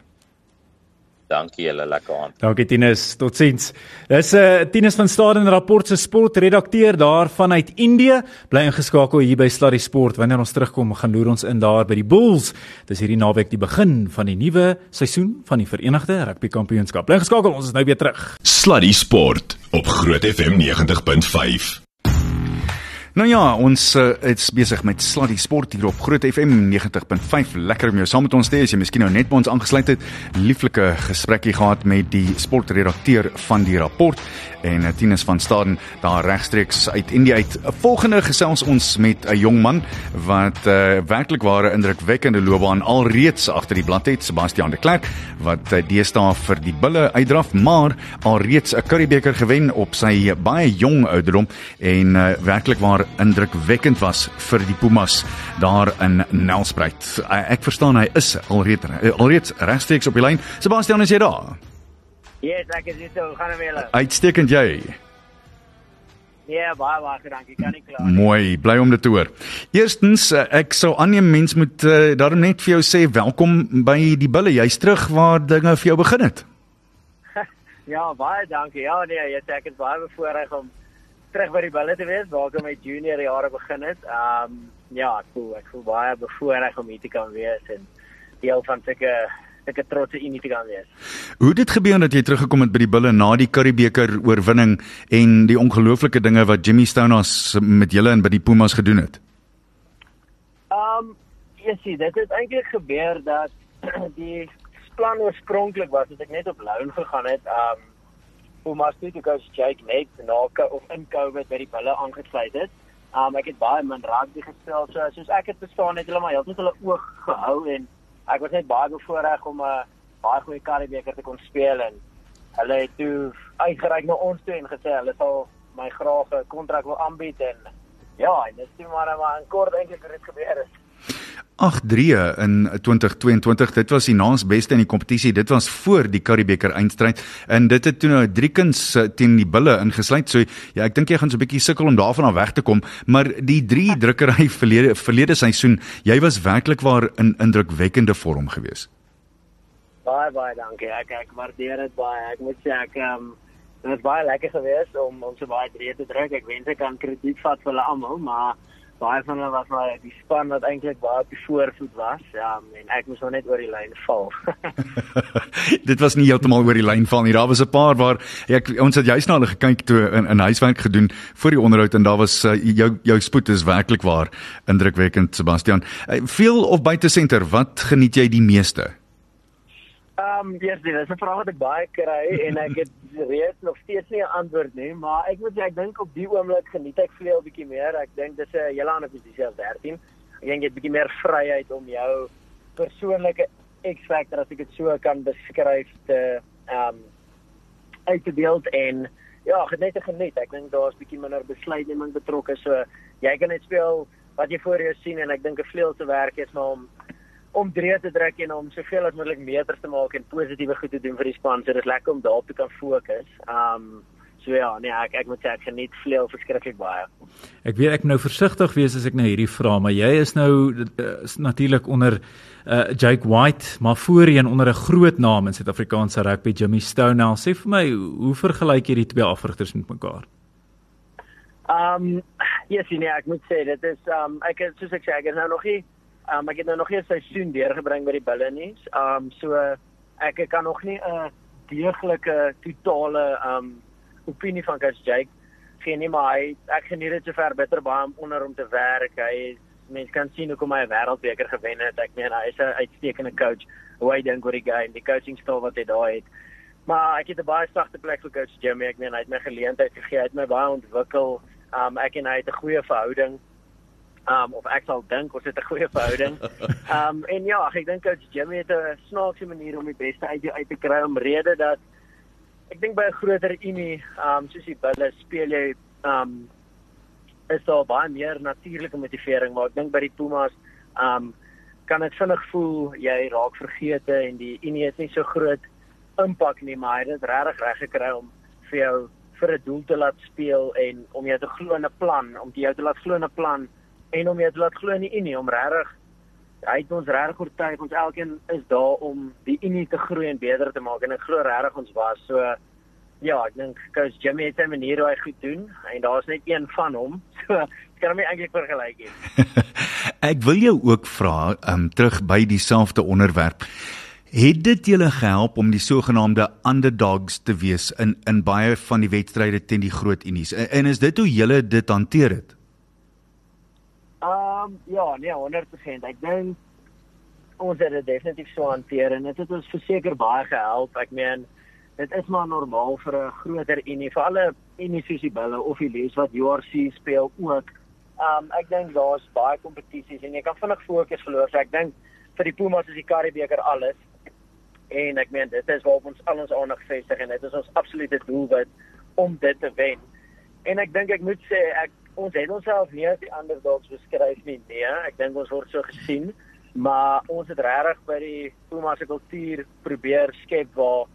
Dankie julle, lekker aan. Dankie Tinus, totsiens. Dis 'n uh, Tinus van Staden rapport se sportredakteur daar vanuit Indië. Bly ingeskakel hier by Sluddy Sport. Wanneer ons terugkom, gaan loer ons in daar by die Bulls. Dis hierdie naweek die begin van die nuwe seisoen van die Verenigde Rugby Kampioenskap. Bly ingeskakel, ons is nou weer terug. Sluddy Sport op Groot FM 90.5. Nou ja, ons uh, is besig met Sluddy Sport hier op Groot FM 90.5. Lekker om jou saam met ons te hê. As jy miskien nou net by ons aangesluit het, lieflike gesprekkie gehad met die sportredakteur van die rapport en uh, Tinus van Staden daar regstreeks uit Indië uit. Volgende gesels ons met 'n jong man wat uh, werklik ware indrukwekkende loopbaan alreeds agter die blad het, Sebastian de Klerk, wat uh, deesdae vir die Bulle uitdraf, maar alreeds 'n Curriebeeker gewen op sy baie jong ouderdom en uh, werklik waar indrukwekkend was vir die Pumas daar in Nelspruit. Uh, ek verstaan hy is alreeds alreeds regstreeks op die lyn. Sebastian, is jy daar? Yes, ek is hier hoe gaan dit met julle? Uitstekend jy. Nee, baie baie dankie, kan nie kla. Mooi, bly om dit te hoor. Eerstens, eh, ek sou aanneem mens moet uh, daarom net vir jou sê welkom by die Bulle. Jy's terug waar dinge vir jou begin het. Ja, baie dankie. Ja, nee, jy sê ek is baie bevoorreg om terug by die bulle te wees waar ek my junior jare begin het. Ehm um, ja, ek voel ek voel baie bevoorreg om hier te kan wees en deel van sulke sulke trotse unie te kan wees. Hoe dit gebeur dat jy teruggekom het by die Bulle na die Curriebeeker oorwinning en die ongelooflike dinge wat Jimmy Stonehouse met julle en by die Pumas gedoen het? Ehm um, sien, dit het eintlik gebeur dat die plan oorspronklik was dat ek net op loan gegaan het. Ehm um, maar toe coach Jake net na of in Covid by die bulle aangesluit het. Um ek het baie min rugby gespeel so soos ek het verstaan het hulle maar heeltyd hulle oog gehou en ek was net baie bevoorreg om 'n uh, baie goeie Karibeker te kon speel en hulle het toe uitgereik na ons toe en gesê hulle sal my graag 'n kontrak wil aanbied en ja, en dit is maar in kort eintlik hoe dit gebeur het. 8-3 in 2022. Dit was die naas beste in die kompetisie. Dit was voor die Curriebeeker eindstryd en dit het toe nou driekens eh, teen die Bulle ingesluit. So ja, ek dink jy gaan so 'n bietjie sukkel om daarvan af weg te kom, maar die drie drukkery verlede verlede seisoen, jy was werklik waar in indrukwekkende vorm geweest. Baie baie dankie. Ek ek waardeer dit baie. Ek moet sê ek ehm um, dit was baie lekker geweest om om so baie drie te druk. Ek wens ek kan krediet vat vir hulle almal, maar baie van hulle was maar die span wat eintlik baie op die voorvoet was. Ja, en ek moes nou net oor die lyn val. dit was nie heeltemal oor die lyn val nie. Daar was 'n paar waar ek ons het juist na hulle gekyk toe in, in huiswerk gedoen vir die onderhoud en daar was uh, jou jou spoed is werklik waar indrukwekkend Sebastian. Uh, veel of buite senter, wat geniet jy die meeste? Ehm, um, yes, dit is 'n vraag wat ek baie kry en ek het reeds nog steeds nie 'n antwoord nie, maar ek moet sê ek dink op die oomblik geniet ek veel bietjie meer. Ek dink dis 'n hele ander posisie as 13. Ek dink jy het bietjie meer vryheid om jou persoonlike X-factor as ek dit so kan beskryf te ehm um, uit te beeld en ja, ek net te geniet. Ek dink daar's bietjie minder besluitneming betrokke, so jy kan net speel wat jy voor jou sien en ek dink 'n vleuel te werk is maar om om drie te druk en om soveel as moontlik meters te maak en positiewe goed te doen vir die span. So dis lekker om daarop te kan fokus. Um So ja, nee, ek ek moet sê ek geniet vleuel verskriklik baie. Ek weet ek nou versigtig wees as ek nou hierdie vra, maar jy is nou uh, is natuurlik onder uh, Jake White, maar voorheen onder 'n groot naam in Suid-Afrikaanse rugby, Jimmy Stonewall. Sê vir my, hoe vergelyk jy die twee afrigters met mekaar? Um, yes, nee, ek moet sê dit is um, ek het soos ek sê ek het nou nog nie um, ek het nou nog nie 'n seisoen deurgebring by die Bulle nie. Um, so ek kan nog nie 'n deeglike totale um, opinie van Coach Jake gee nie, maar hy ek geniet dit sover beter baie om onder hom te werk. Hy mense kan sien hoe kom hy 'n wêreldbeker gewen het. Ek meen hy is 'n uitstekende coach. Hoe hy dink oor die game, die coaching styl wat hy daar het. Maar ek het 'n baie sagte plek vir coach Jimmy. Ek meen hy het my geleentheid gegee, hy het my baie ontwikkel. Um ek en hy het 'n goeie verhouding. Um of ek sal dink ons het 'n goeie verhouding. Um en ja, ek dink coach Jimmy het 'n snaakse manier om die beste uit jou uit te kry om rede dat ek dink by 'n groter unie, um soos die Bulls speel jy um is daar baie meer natuurlike motivering, maar ek dink by die Pumas um kan dit vinnig voel jy raak vergete en die unie is nie so groot impak nie, maar hy het dit regtig reg gekry om vir jou vir 'n doel te laat speel en om jou te glo in 'n plan, om jou te laat glo in 'n plan en om jou te laat glo in die Unie om regtig hy het ons regtig oortuig ons elkeen is daar om die Unie te groei en beter te maak en ek glo regtig ons was so ja, ek dink coach Jimmy het 'n manier hoe hy goed doen en daar's net een van hom. So ek kan hom eintlik vergelyk nie. ek wil jou ook vra um terug by dieselfde onderwerp. Het dit julle gehelp om die sogenaamde underdogs te wees in in baie van die wedstryde teen die groot unies? En, en is dit hoe julle dit hanteer het? Um, ja, nee, 100%. Ek dink ons het dit definitief so hanteer en dit het ons verseker baie gehelp. Ek meen dit is maar normaal vir 'n groter unie, vir alle unisiebulle of die lees wat URC speel ook. Um, ek dink daar's baie kompetisies en jy kan vinnig fokus verloor. So ek dink vir die Pumas is die Karibebeker alles en ek meen dit is waarop ons al ons aandag vestig en dit is ons absolute doelwit om dit te wen. En ek dink ek moet sê ek ons het onsself nie as die underdogs beskryf nie. Nee, ek dink ons word so gesien, maar ons het regtig by die Puma se kultuur probeer skep waar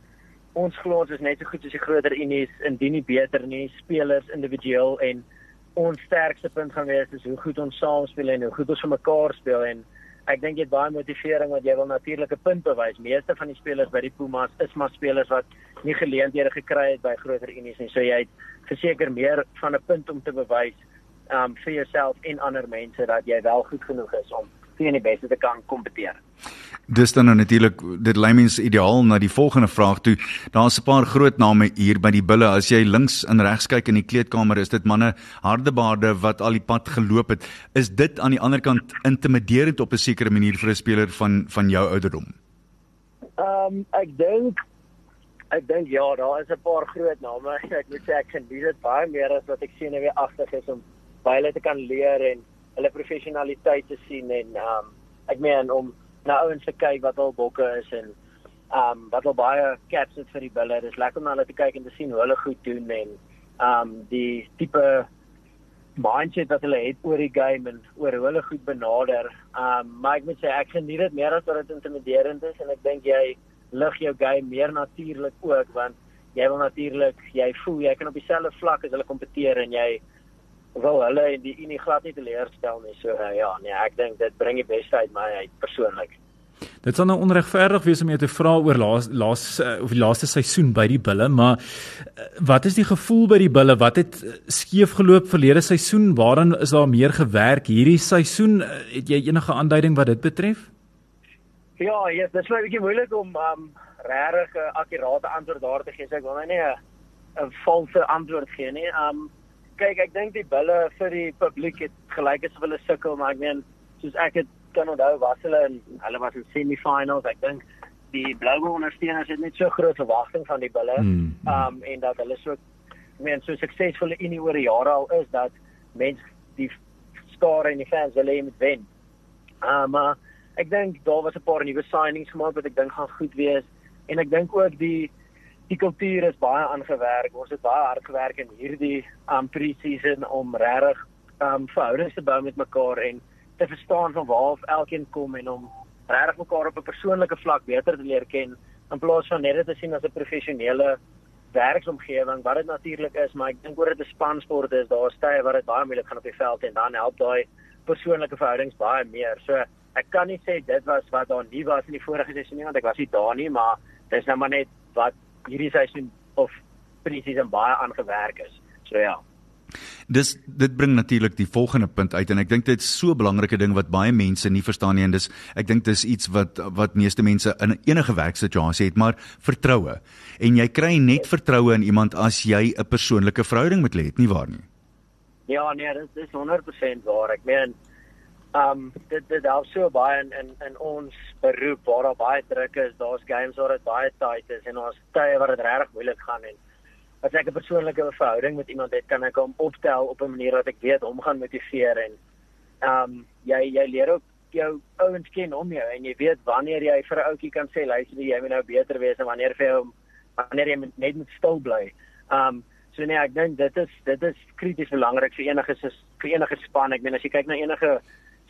ons glo ons is net so goed as die groter unies, indien nie beter nie, spelers individueel en ons sterkste punt gaan wees is hoe goed ons saam speel en hoe goed ons vir mekaar speel en ek dink jy het baie motivering want jy wil natuurlik 'n punt bewys. Meeste van die spelers by die Pumas is maar spelers wat nie geleenthede gekry het by groter unies nie. So jy het verseker meer van 'n punt om te bewys um vir jouself en ander mense dat jy wel goed genoeg is om teen die beste te kan kompeteer. Dis dan nou natuurlik dit lei mens ideaal na die volgende vraag toe. Daar's 'n paar groot name hier by die bulle. As jy links en regs kyk in die kleedkamer, is dit manne hardebaarde wat al die pad geloop het. Is dit aan die ander kant intimiderend op 'n sekere manier vir 'n speler van van jou ouderdom? Ehm um, ek dink ek dink ja, daar is 'n paar groot name. Ek moet sê ek geniet dit baie meer as wat ek sien en weer agter is om baie hulle te kan leer en hulle professionaliteit te sien en um, ek meen om na ouens te kyk wat al bokke is en um, wat al baie caps het vir die bulle. Dit is lekker om na hulle te kyk en te sien hoe hulle goed doen en um, die tipe mindset wat hulle het oor die game en oor hoe hulle goed benader. Um, maar ek moet sê ek geniet dit meer as wat dit intimiderend is en ek dink jy lig jou game meer natuurlik ook want jy wil natuurlik jy voel jy kan op dieselfde vlak as hulle kompeteer en jy wil hulle en die unie glad nie teleurstel nie. So uh, ja, nee, ek dink dit bring die beste uit my uit persoonlik. Dit sal nou onregverdig wees om jou te vra oor laas laas uh, of die laaste seisoen by die Bulle, maar uh, wat is die gevoel by die Bulle? Wat het skeef geloop verlede seisoen? Waaraan is daar meer gewerk hierdie seisoen? Het jy enige aanduiding wat dit betref? Ja, ja, dit is 'n bietjie moeilik om um regtig 'n akkurate antwoord daar te gee. So ek wil nou nie 'n 'n valse antwoord gee nie. Um kyk, ek dink die bulle vir die publiek het gelyk asof hulle sukkel, maar ek meen soos ek het kan onthou was hulle in hulle was in semifinals. Ek dink die blou ondersteuners het net so groot verwagting van die bulle. Mm, mm. Um en dat hulle so ek meen so suksesvol in die oor die jare al is dat mense die skare en die fans hulle moet wen. Um uh, ek dink daar was 'n paar nuwe signings gemaak wat ek dink gaan goed wees en ek dink ook die die kultuur is baie aangewerk. Ons het baie hard gewerk in hierdie um pre-season om regtig um verhoudings te bou met mekaar en te verstaan van waar of elkeen kom en om regtig mekaar op 'n persoonlike vlak beter te leer ken in plaas van net te sien as 'n professionele werksomgewing wat dit natuurlik is, maar ek dink oor dit 'n spansport is, daar stye wat dit baie moeilik gaan op die veld en dan help daai persoonlike verhoudings baie meer. So ek kan nie sê dit was wat daar nie was in die vorige seisoen nie want ek was nie daar nie, maar dis nou maar net wat hierdie seisoen of presies en baie aangewerk is. So ja. Dis dit bring natuurlik die volgende punt uit en ek dink dit is so 'n belangrike ding wat baie mense nie verstaan nie en dis ek dink dis iets wat wat meeste mense in enige werksituasie het maar vertroue. En jy kry net vertroue in iemand as jy 'n persoonlike verhouding met hulle het, nie waar nie? Ja, nee, dit is 100% waar. Ek meen um dit dit help so baie in in, in ons beroep waar daar baie druk is, daar's games waar dit baie tight is en ons tye waar dit regtig moeilik gaan en as ek 'n persoonlike verhouding met iemand het, kan ek hom opstel op 'n manier wat ek weet hom gaan motiveer en um, jy jy leer ook jou ouens ken om jou en jy weet wanneer jy vir 'n ouetjie kan sê luister jy moet nou beter wees en wanneer vir hom wanneer jy net moet stil bly. Um, so nee, ek dink dit is dit is krities belangrik vir enige vir enige span. Ek meen as jy kyk na enige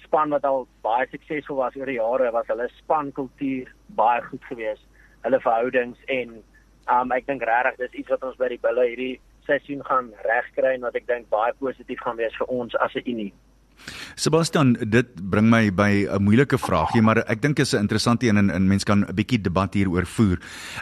span wat al baie suksesvol was oor die jare, was hulle spankultuur baie goed geweest. Hulle verhoudings en Um ek dink regtig dis iets wat ons by die Bulle hierdie seisoen gaan regkry en wat ek dink baie positief gaan wees vir ons as 'n unie. Sebastian, dit bring my by 'n moeilike vraagie, maar ek dink is 'n interessante een en, en mense kan 'n bietjie debat hieroor voer.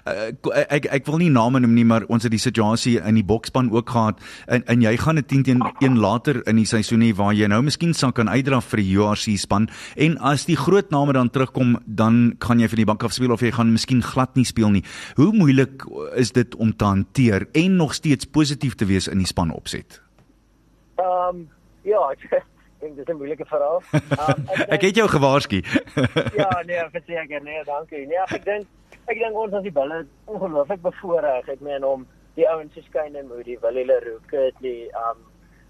Uh, ek ek wil nie name noem nie, maar ons het die situasie in die bokspan ook gehad en en jy gaan 'n 10 teen 1 later in die seisoen hê waar jy nou miskien sal kan uitdra vir die URC span en as die groot name dan terugkom, dan kan jy vir die bank af speel of jy gaan miskien glad nie speel nie. Hoe moeilik is dit om te hanteer en nog steeds positief te wees in die span opset? Ehm um, ja, dink dis 'n moeilike verhaal. Um, ek, ek het jou gewaarsku. ja, nee, verseker, nee, dankie. Nee, ek dink ek dink ons as die bulle ongelooflik bevoorreg. Ek meen om die ouens so skyn en Moody, Willie Leroux, die um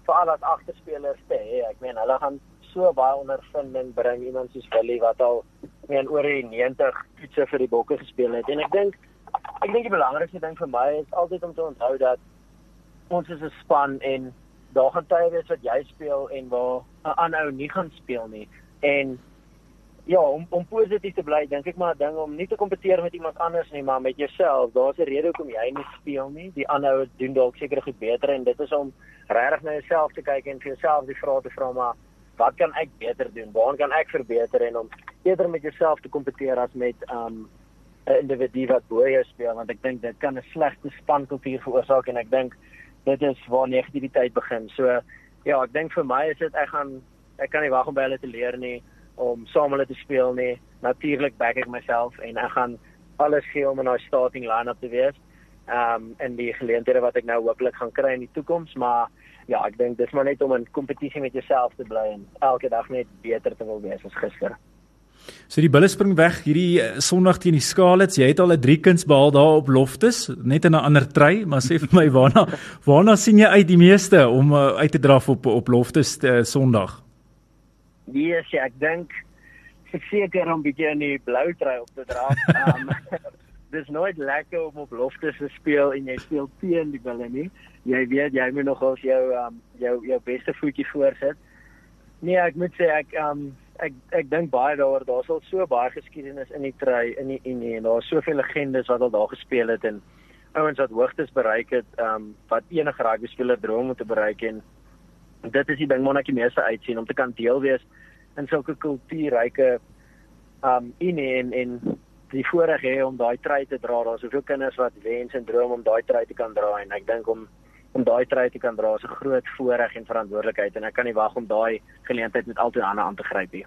veral as agterspelers te hê. Ek meen hulle gaan so baie ondervinding bring iemand soos Willie wat al meen oor die 90 toetse vir die bokke gespeel het. En ek dink ek dink die belangrikste ding vir my is altyd om te onthou dat ons is 'n span en daar gaan tye wees wat jy speel en waar 'n ander nie gaan speel nie. En ja, om om positief te bly, dink ek maar 'n ding om nie te kompeteer met iemand anders nie, maar met jouself. Daar's 'n rede hoekom jy nie speel nie. Die ander doen dalk seker goed beter en dit is om regtig na jouself te kyk en vir jouself die vrae te vra maar wat kan ek beter doen? Waar kan ek verbeter en om eerder met jouself te kompeteer as met um 'n individu wat bo jou speel want ek dink dit kan 'n slegte spankultuur veroorsaak en ek dink dit is waar negativiteit begin. So ja, ek dink vir my is dit ek gaan ek kan nie wag om by hulle te leer nie om saam hulle te speel nie. Natuurlik back ek myself en ek gaan alles gee om in daai starting line-up te wees. Ehm um, en die geleenthede wat ek nou hooplik gaan kry in die toekoms, maar ja, ek dink dis maar net om in kompetisie met jouself te bly en elke dag net beter te wil wees as gister. So die bulle spring weg hierdie eh, Sondag teen die Scarlets. Jy het al 'n drie kuns behaal daar op Loftus, net in 'n ander try, maar sê vir my waarna waarna sien jy uit die meeste om uh, uit te draf op op Loftus uh, Sondag? Nee, yes, ek dink ek seker om bietjie in die blou try op te dra. Um, dis nooit lekker om op Loftus te speel en jy speel teen die bulle nie. Jy weet jy moet nog ons jou um, jou jou beste voetjie voorsit. Nee, ek moet sê ek um ek ek dink baie daaroor daar's al so baie geskiedenis in die try in die Unie en daar's soveel legendes wat al daar gespeel het en ouens wat hoogtes bereik het um wat enige rugby speler droom om te bereik en dit is die ding wat ek die meeste uitsien om te kan deel wees in sulke kultuurryke um Unie en en die voorreg hê om daai try te dra. Daar's soveel kinders wat wens en droom om daai try te kan dra en ek dink om om daai try te kan dra is 'n groot voorreg en verantwoordelikheid en ek kan nie wag om daai geleentheid met altyd aan aan te gryp nie.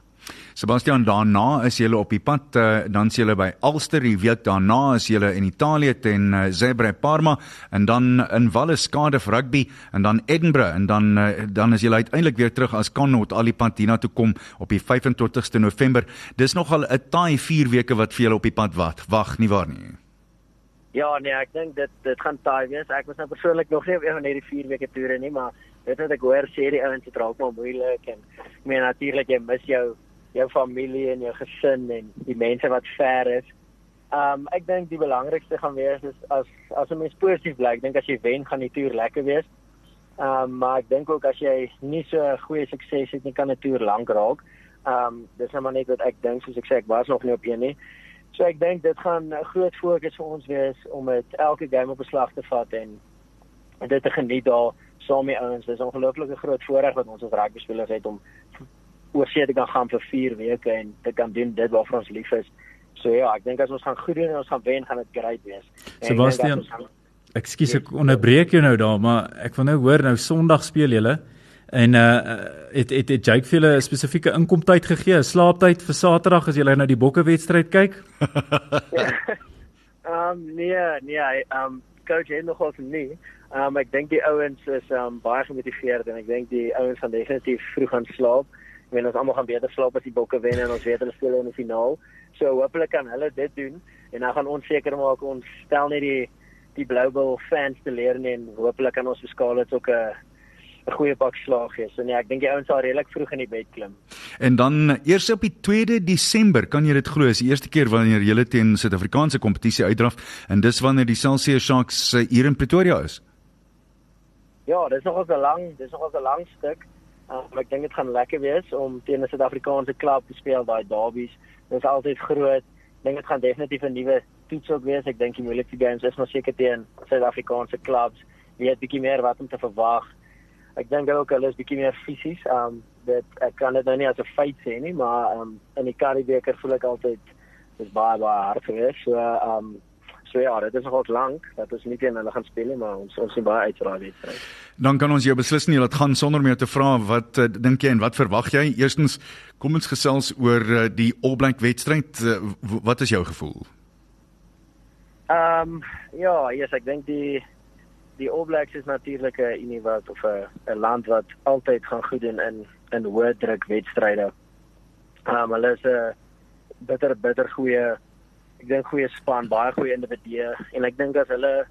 Sebastian, daarna is jy op die pad, uh, dan is jy by Ulster, die week daarna is jy in Italië teen uh, Zebre Parma en dan in Wallis Cardiff Rugby en dan Edinburgh en dan uh, dan is jy uiteindelik weer terug as Connaught al die pad hiernatoe kom op die 25ste November. Dis nogal 'n taai 4 weke wat vir julle op die pad wag. Wag nie waar nie. Ja, nee, ek dink dit dit gaan taai wees. Ek was nou persoonlik nog nie op een van hierdie 4 weke toere nie, maar dit wat ek hoor sê die ouens het raak maar moeilik en ek meen natuurlik jy mis jou jou familie en jou gesin en die mense wat ver is. Um ek dink die belangrikste gaan wees is as as 'n mens positief bly. Ek dink as jy wen, gaan die toer lekker wees. Um maar ek dink ook as jy nie so goeie sukses het nie, kan 'n toer lank raak. Um dis nou maar net wat ek dink soos ek sê ek was nog nie op een nie. So ek dink dit gaan 'n groot fokus vir ons wees om dit elke game op beslag te vat en dit te geniet daar saam met ouens. Dis 'n ongelooflike groot voorreg wat ons as rugby spelers het om oor see te kan gaan vir 4 weke en te kan doen dit waarvoor ons lief is. So ja, ek dink as ons gaan goed doen en ons gaan wen, gaan dit great wees. Ek Sebastian, gaan- Ekskuus ek onderbreek jou nou daar, maar ek wil nou hoor nou Sondag speel julle en uh het het, het Jake vir julle 'n spesifieke inkomtyd gegee, slaaptyd vir Saterdag as julle nou die Bokke wedstryd kyk? Ehm um, nee, nee, ehm um, coach het nogal nie. Ehm um, ek dink die ouens is ehm um, baie gemotiveerd en ek dink die ouens gaan definitief vroeg gaan slaap. Ek meen ons almal gaan beter slaap as die bokke wen en ons weet hulle speel in die finaal. So hopelik kan hulle dit doen en dan gaan ons seker maak ons stel net die die Blue Bull fans te leer en hopelik kan ons vir Scarlets ook 'n 'n goeie pak slag gee. So nee, ek dink die ouens sal redelik vroeg in die bed klim. En dan eers op die 2de Desember, kan jy dit glo, is die eerste keer wanneer jy teen Suid-Afrikaanse kompetisie uitdraf en dis wanneer die Celsius Sharks uh, hier in Pretoria is. Ja, dis nog 'n lang, dis nog 'n lang stuk. Um, ek dink dit gaan lekker wees om teen 'n Suid-Afrikaanse klub te speel daai derbies. Dit is altyd groot. Ek dink dit gaan definitief 'n nuwe toets ook wees. Ek dink die moeilikste games is maar seker teen Suid-Afrikaanse klubs. Jy weet bietjie meer wat om te verwag. Ek dink ook hulle is bietjie meer fisies. Um dit ek kan dit nou nie as 'n feit sê nie, maar um in die Karibeker voel ek altyd dis baie baie hard geweest. So um so ja, dit is nogal lank dat ons nie teen hulle gaan speel nie, maar ons ons sien baie uit vir daai wedstryd. Dan kan ons jou beslis nie laat gaan sonder om jou te vra wat uh, dink jy en wat verwag jy? Eerstens, kom ons gesels oor uh, die All Black wedstryd. Uh, wat is jou gevoel? Ehm um, ja, yes, ek dink die die All Blacks is natuurlik 'n unie wat of 'n 'n land wat altyd gaan goed doen in in hoë druk wedstryde. Um, hulle is 'n bitter bitter goeie ek dink goeie span, baie goeie individue en ek dink as hulle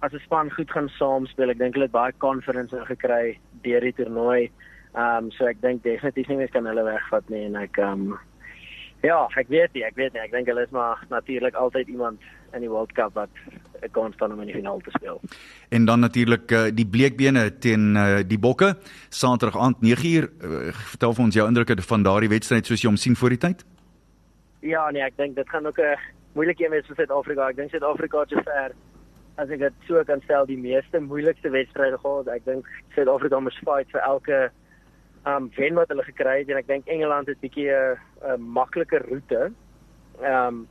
as 'n span goed gaan saamspeel, ek dink hulle het baie confidence gekry deur die toernooi. Ehm um, so ek dink definitief nie mens kan hulle wegvat nie en ek ehm um, Ja, ek weet nie, ek weet nie. Ek dink hulle is maar natuurlik altyd iemand in die World Cup wat 'n kans staan om in die finaal te speel. En dan natuurlik uh, die bleekbene teen uh, die Bokke Saterdag aand 9uur. Uh, vertel vir ons jou indrukke van daardie wedstryd soos jy hom sien voor die tyd. Ja, nee, ek dink dit gaan ook 'n moeilike een wees vir Suid-Afrika. Ek dink Suid-Afrika het sover as ek dit so kan stel die meeste moeilikste wedstryde gehad. Ek dink Suid-Afrika moes fight vir elke um wen wat hulle gekry het en ek dink Engeland het bietjie 'n 'n makliker roete. Um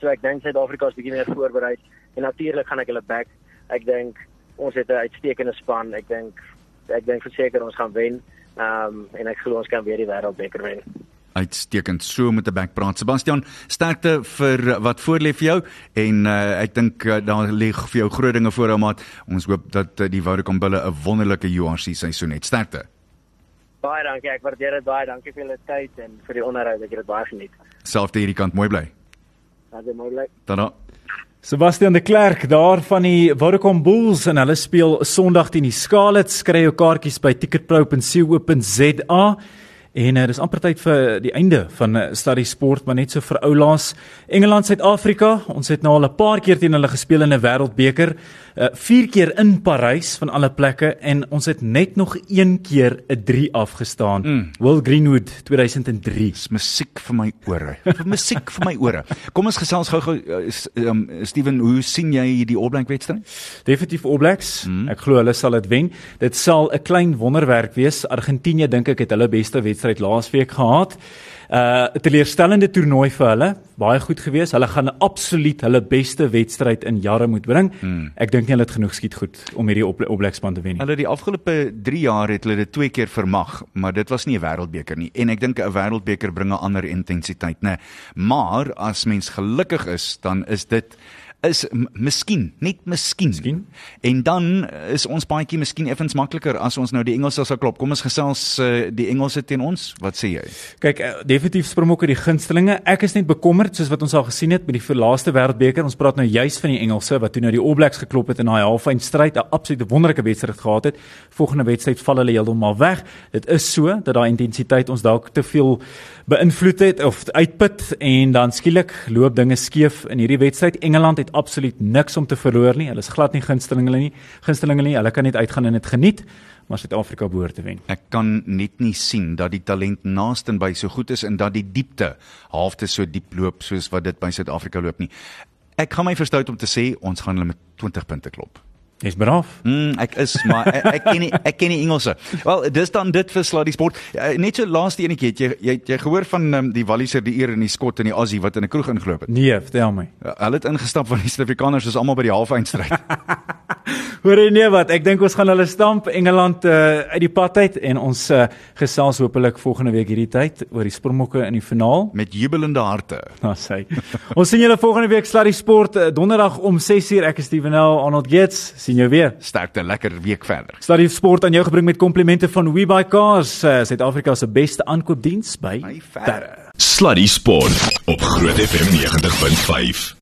so ek dink Suid-Afrika is bietjie meer voorberei en natuurlik gaan ek hulle back. Ek dink ons het 'n uitstekende span. Ek dink ek dink verseker ons gaan wen. Um en ek glo ons kan weer die wêreldbeker wen. Uitstekend. So met 'n back praat. Sebastian, sterkte vir wat voorlê vir jou en uh, ek dink uh, daar lê vir jou groot dinge voor jou maat. Ons hoop dat uh, die Vodacom bulle 'n wonderlike URC seisoen het. Sterkte. Baie dankie. Ek waardeer dit baie. Dankie vir julle tyd en vir die onderhoud. Ek het dit baie geniet. Selfde hierdie kant mooi bly. Dat is mooi. Tada. Sebastian de Klerk daar van die Vodacom Bulls en hulle speel Sondag teen die Scarlets. Kry jou kaartjies by ticketpro.co.za. En uh, dis amper tyd vir die einde van uh, Stadie Sport, maar net so vir oulaas. Engeland Suid-Afrika, ons het nou al 'n paar keer teen hulle gespeel in 'n Wêreldbeker. Uh, vier keer in Parys van alle plekke en ons het net nog een keer 'n 3 afgestaan. Mm. Will Greenwood 2003. Dis musiek vir my ore. Vir musiek vir my ore. Kom ons gesels gou-gou uh, um, Steven, hoe sien jy die All Black wedstryd? Definitief All Blacks. Mm. Ek glo hulle sal dit wen. Dit sal 'n klein wonderwerk wees. Argentinië dink ek het hulle beste wedstryd laasweek gehad. Uh teleurstellende toernooi vir hulle. Baie goed gewees. Hulle gaan absoluut hulle beste wedstryd in jare moet bring. Mm. Ek dink nie hulle het genoeg skiet goed om hierdie All All Black span te wen nie. Hulle die afgelope 3 jaar het hulle dit twee keer vermag, maar dit was nie 'n wêreldbeker nie. En ek dink 'n wêreldbeker bring 'n ander intensiteit, nê. Maar as mens gelukkig is, dan is dit is miskien, net miskien. Miskien. En dan is ons baadjie miskien effens makliker as ons nou die Engelse sal klop. Kom ons gesels uh, die Engelse teen ons. Wat sê jy? Kyk, eh, definitief Springbokke die gunstelinge. Ek is net bekommerd soos wat ons al gesien het met die verlaaste wêreldbeker. Ons praat nou juis van die Engelse wat toe nou die All Blacks geklop het in daai halfyn stryd, 'n absolute wonderlike wedstryd gehad het. Volgende wedstryd val hulle heeltemal weg. Dit is so dat daai intensiteit ons dalk te veel beïnvloed het of uitput en dan skielik loop dinge skeef in hierdie wedstryd. Engeland het absoluut niks om te verloor nie. Hulle is glad nie gunstelinge nie. Gunstelinge nie. Hulle kan net uitgaan en dit geniet, maar Suid-Afrika behoort te wen. Ek kan net nie sien dat die talent naaste by so goed is en dat die diepte halfte so diep loop soos wat dit by Suid-Afrika loop nie. Ek gaan my verstout om te sê ons gaan hulle met 20 punte klop. Jy's braaf. Mm, ek is maar ek, ek ken nie ek ken nie Engelse. Wel, dis dan dit vir Sluddy Sport. Uh, net so laaste enetjie het jy jy jy gehoor van um, die Walliser, die Eer en die Skot en die Aussie wat in 'n kroeg ingeloop het. Nee, vertel my. Uh, hulle het ingestap van die Suid-Afrikaners is almal by die halfeindstryd. Hoor jy nee wat? Ek dink ons gaan hulle stamp Engeland uh, uit die pad uit en ons uh, gesels hopelik volgende week hierdie tyd oor die Springbokke in die finaal. met jubelende harte. Nou sê. ons sien julle volgende week Sluddy Sport uh, donderdag om 6uur. Ek is Stevenel Arnold Gates. Sien jou weer. Sterkte lekker week verder. Sluddy Sport aan jou gebring met komplimente van WeBuyCars, uh, Suid-Afrika se beste aankoopdiens by. Verre. Sluddy Sport op Groot FM 90.5.